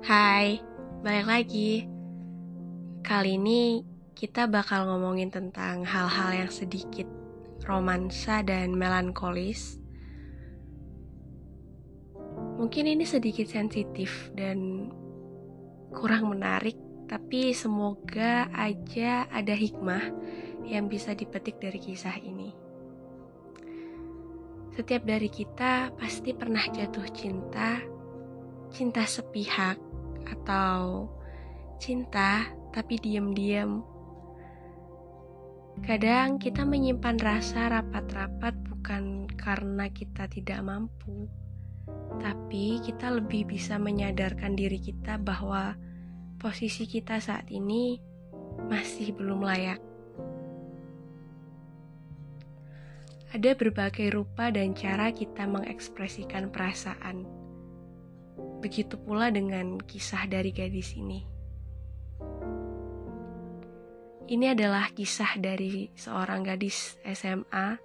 Hai, balik lagi. Kali ini kita bakal ngomongin tentang hal-hal yang sedikit romansa dan melankolis. Mungkin ini sedikit sensitif dan kurang menarik, tapi semoga aja ada hikmah yang bisa dipetik dari kisah ini. Setiap dari kita pasti pernah jatuh cinta, cinta sepihak, atau cinta tapi diam-diam. Kadang kita menyimpan rasa rapat-rapat bukan karena kita tidak mampu, tapi kita lebih bisa menyadarkan diri kita bahwa posisi kita saat ini masih belum layak. Ada berbagai rupa dan cara kita mengekspresikan perasaan Begitu pula dengan kisah dari gadis ini. Ini adalah kisah dari seorang gadis SMA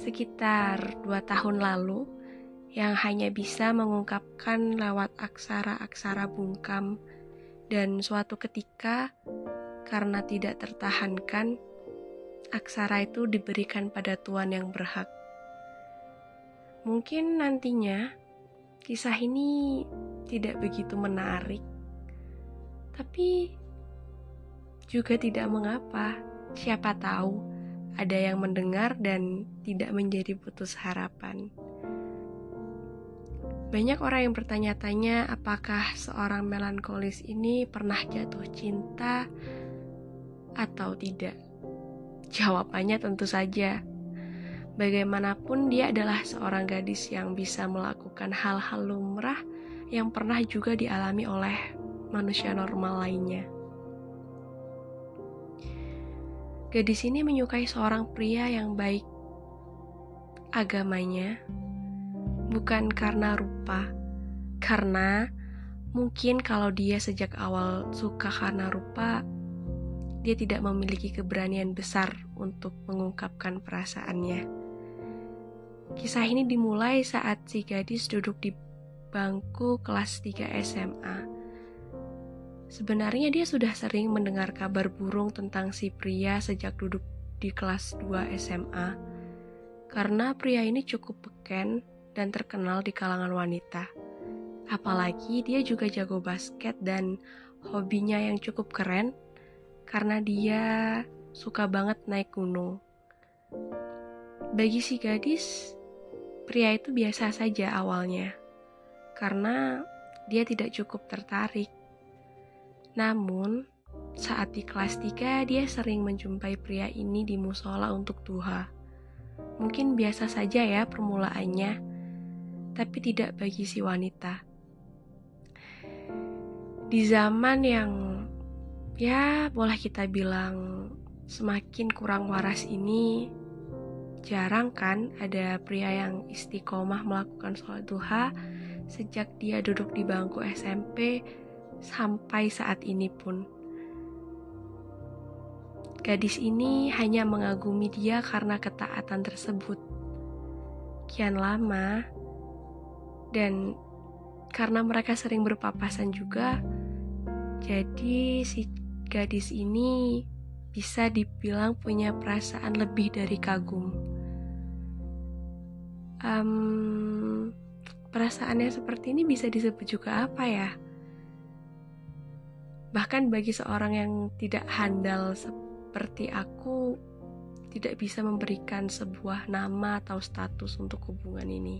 sekitar dua tahun lalu yang hanya bisa mengungkapkan lewat aksara-aksara bungkam dan suatu ketika karena tidak tertahankan aksara itu diberikan pada tuan yang berhak. Mungkin nantinya Kisah ini tidak begitu menarik, tapi juga tidak mengapa. Siapa tahu ada yang mendengar dan tidak menjadi putus harapan. Banyak orang yang bertanya-tanya apakah seorang melankolis ini pernah jatuh cinta atau tidak. Jawabannya tentu saja Bagaimanapun dia adalah seorang gadis yang bisa melakukan hal-hal lumrah yang pernah juga dialami oleh manusia normal lainnya. Gadis ini menyukai seorang pria yang baik agamanya, bukan karena rupa, karena mungkin kalau dia sejak awal suka karena rupa, dia tidak memiliki keberanian besar untuk mengungkapkan perasaannya. Kisah ini dimulai saat si gadis duduk di bangku kelas 3 SMA. Sebenarnya dia sudah sering mendengar kabar burung tentang si pria sejak duduk di kelas 2 SMA. Karena pria ini cukup beken dan terkenal di kalangan wanita. Apalagi dia juga jago basket dan hobinya yang cukup keren karena dia suka banget naik gunung. Bagi si gadis, Pria itu biasa saja awalnya, karena dia tidak cukup tertarik. Namun, saat di kelas 3 dia sering menjumpai pria ini di musola untuk duha. Mungkin biasa saja ya permulaannya, tapi tidak bagi si wanita. Di zaman yang ya boleh kita bilang semakin kurang waras ini, Jarang kan ada pria yang istiqomah melakukan sholat duha sejak dia duduk di bangku SMP sampai saat ini pun. Gadis ini hanya mengagumi dia karena ketaatan tersebut. Kian lama, dan karena mereka sering berpapasan juga, jadi si gadis ini bisa dibilang punya perasaan lebih dari kagum um, perasaannya seperti ini bisa disebut juga apa ya? Bahkan bagi seorang yang tidak handal seperti aku, tidak bisa memberikan sebuah nama atau status untuk hubungan ini.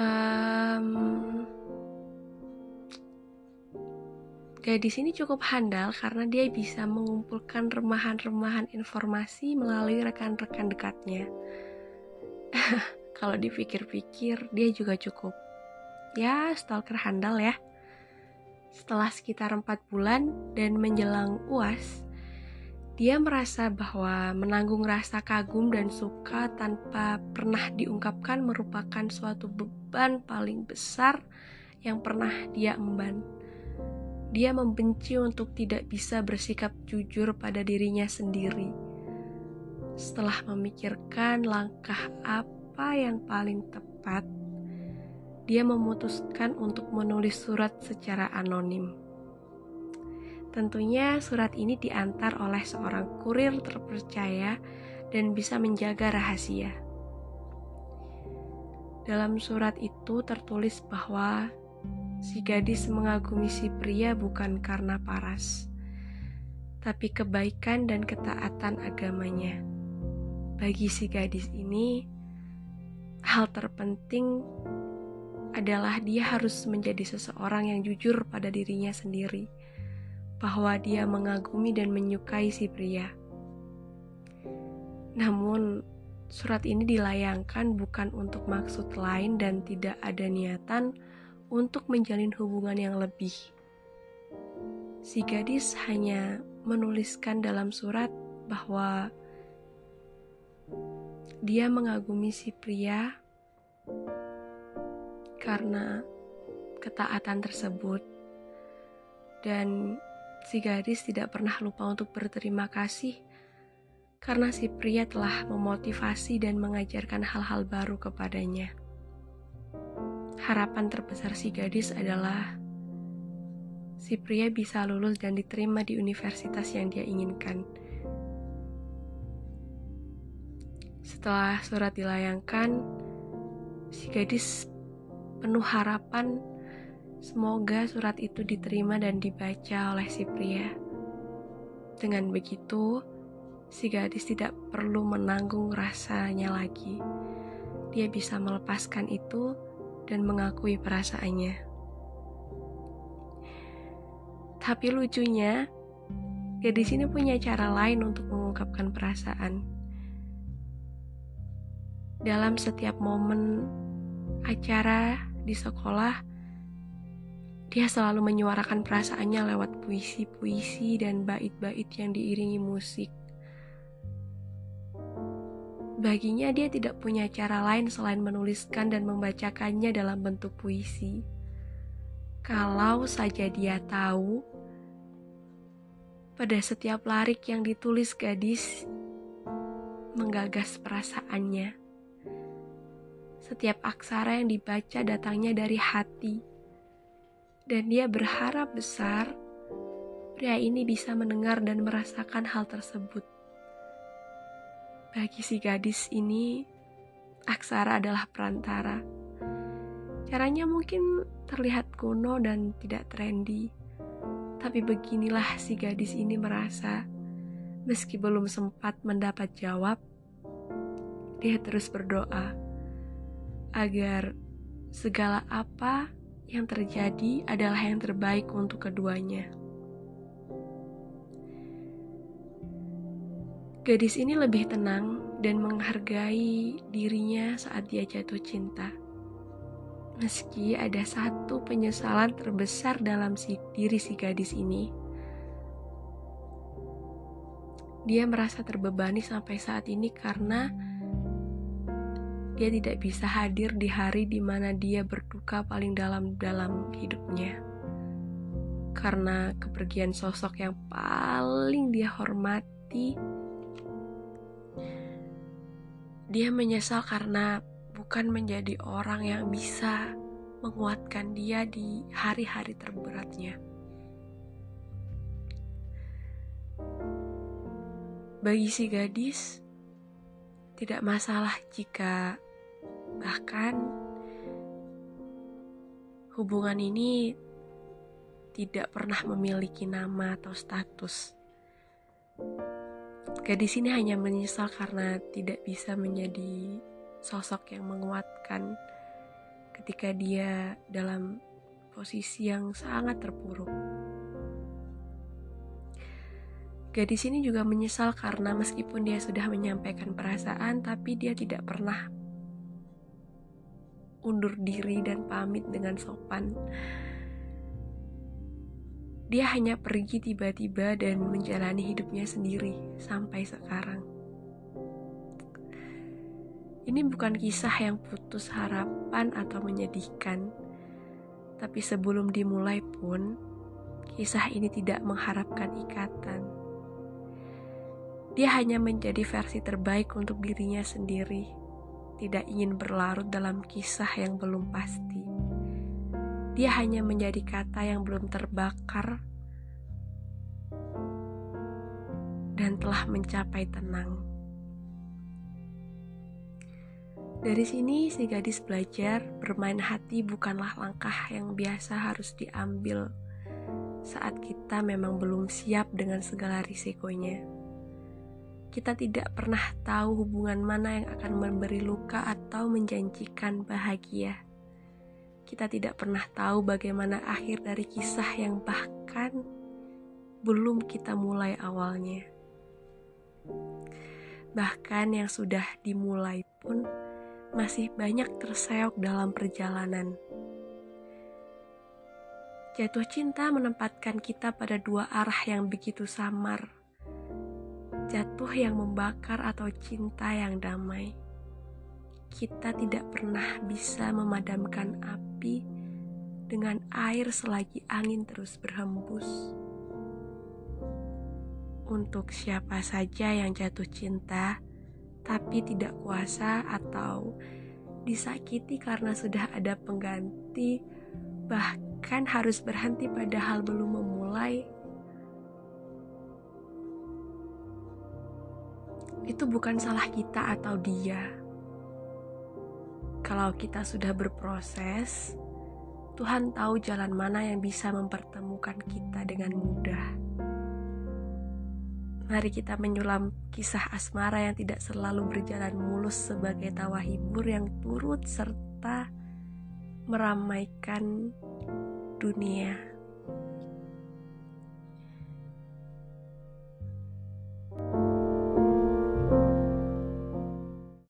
Um, Gadis ini cukup handal karena dia bisa mengumpulkan remahan-remahan informasi melalui rekan-rekan dekatnya. Kalau dipikir-pikir, dia juga cukup ya stalker handal ya. Setelah sekitar empat bulan dan menjelang uas, dia merasa bahwa menanggung rasa kagum dan suka tanpa pernah diungkapkan merupakan suatu beban paling besar yang pernah dia emban. Dia membenci untuk tidak bisa bersikap jujur pada dirinya sendiri. Setelah memikirkan langkah apa yang paling tepat, dia memutuskan untuk menulis surat secara anonim. Tentunya surat ini diantar oleh seorang kurir terpercaya dan bisa menjaga rahasia. Dalam surat itu tertulis bahwa si gadis mengagumi si pria bukan karena paras, tapi kebaikan dan ketaatan agamanya. Bagi si gadis ini, hal terpenting adalah dia harus menjadi seseorang yang jujur pada dirinya sendiri, bahwa dia mengagumi dan menyukai si pria. Namun, surat ini dilayangkan bukan untuk maksud lain dan tidak ada niatan untuk menjalin hubungan yang lebih. Si gadis hanya menuliskan dalam surat bahwa dia mengagumi si pria karena ketaatan tersebut, dan si gadis tidak pernah lupa untuk berterima kasih karena si pria telah memotivasi dan mengajarkan hal-hal baru kepadanya. Harapan terbesar si gadis adalah si pria bisa lulus dan diterima di universitas yang dia inginkan Setelah surat dilayangkan, si gadis penuh harapan semoga surat itu diterima dan dibaca oleh si pria. Dengan begitu, si gadis tidak perlu menanggung rasanya lagi. Dia bisa melepaskan itu dan mengakui perasaannya. Tapi lucunya, gadis ini punya cara lain untuk mengungkapkan perasaan dalam setiap momen acara di sekolah, dia selalu menyuarakan perasaannya lewat puisi-puisi dan bait-bait yang diiringi musik. Baginya dia tidak punya cara lain selain menuliskan dan membacakannya dalam bentuk puisi. Kalau saja dia tahu, pada setiap larik yang ditulis gadis menggagas perasaannya. Setiap aksara yang dibaca datangnya dari hati. Dan dia berharap besar pria ini bisa mendengar dan merasakan hal tersebut. Bagi si gadis ini, aksara adalah perantara. Caranya mungkin terlihat kuno dan tidak trendy. Tapi beginilah si gadis ini merasa, meski belum sempat mendapat jawab, dia terus berdoa agar segala apa yang terjadi adalah yang terbaik untuk keduanya. Gadis ini lebih tenang dan menghargai dirinya saat dia jatuh cinta. Meski ada satu penyesalan terbesar dalam si diri si gadis ini, dia merasa terbebani sampai saat ini karena dia tidak bisa hadir di hari di mana dia berduka paling dalam dalam hidupnya. Karena kepergian sosok yang paling dia hormati, dia menyesal karena bukan menjadi orang yang bisa menguatkan dia di hari-hari terberatnya. Bagi si gadis, tidak masalah jika Bahkan hubungan ini tidak pernah memiliki nama atau status. Gadis ini hanya menyesal karena tidak bisa menjadi sosok yang menguatkan ketika dia dalam posisi yang sangat terpuruk. Gadis ini juga menyesal karena meskipun dia sudah menyampaikan perasaan, tapi dia tidak pernah undur diri dan pamit dengan sopan. Dia hanya pergi tiba-tiba dan menjalani hidupnya sendiri sampai sekarang. Ini bukan kisah yang putus harapan atau menyedihkan, tapi sebelum dimulai pun, kisah ini tidak mengharapkan ikatan. Dia hanya menjadi versi terbaik untuk dirinya sendiri tidak ingin berlarut dalam kisah yang belum pasti. Dia hanya menjadi kata yang belum terbakar dan telah mencapai tenang. Dari sini, si gadis belajar bermain hati bukanlah langkah yang biasa harus diambil saat kita memang belum siap dengan segala risikonya. Kita tidak pernah tahu hubungan mana yang akan memberi luka atau menjanjikan bahagia. Kita tidak pernah tahu bagaimana akhir dari kisah yang bahkan belum kita mulai awalnya. Bahkan yang sudah dimulai pun masih banyak terseok dalam perjalanan. Jatuh cinta menempatkan kita pada dua arah yang begitu samar. Jatuh yang membakar atau cinta yang damai. Kita tidak pernah bisa memadamkan api dengan air selagi angin terus berhembus. Untuk siapa saja yang jatuh cinta, tapi tidak kuasa atau disakiti karena sudah ada pengganti, bahkan harus berhenti padahal belum memulai. Itu bukan salah kita atau dia. Kalau kita sudah berproses, Tuhan tahu jalan mana yang bisa mempertemukan kita dengan mudah. Mari kita menyulam kisah asmara yang tidak selalu berjalan mulus sebagai tawa hibur yang turut serta meramaikan dunia.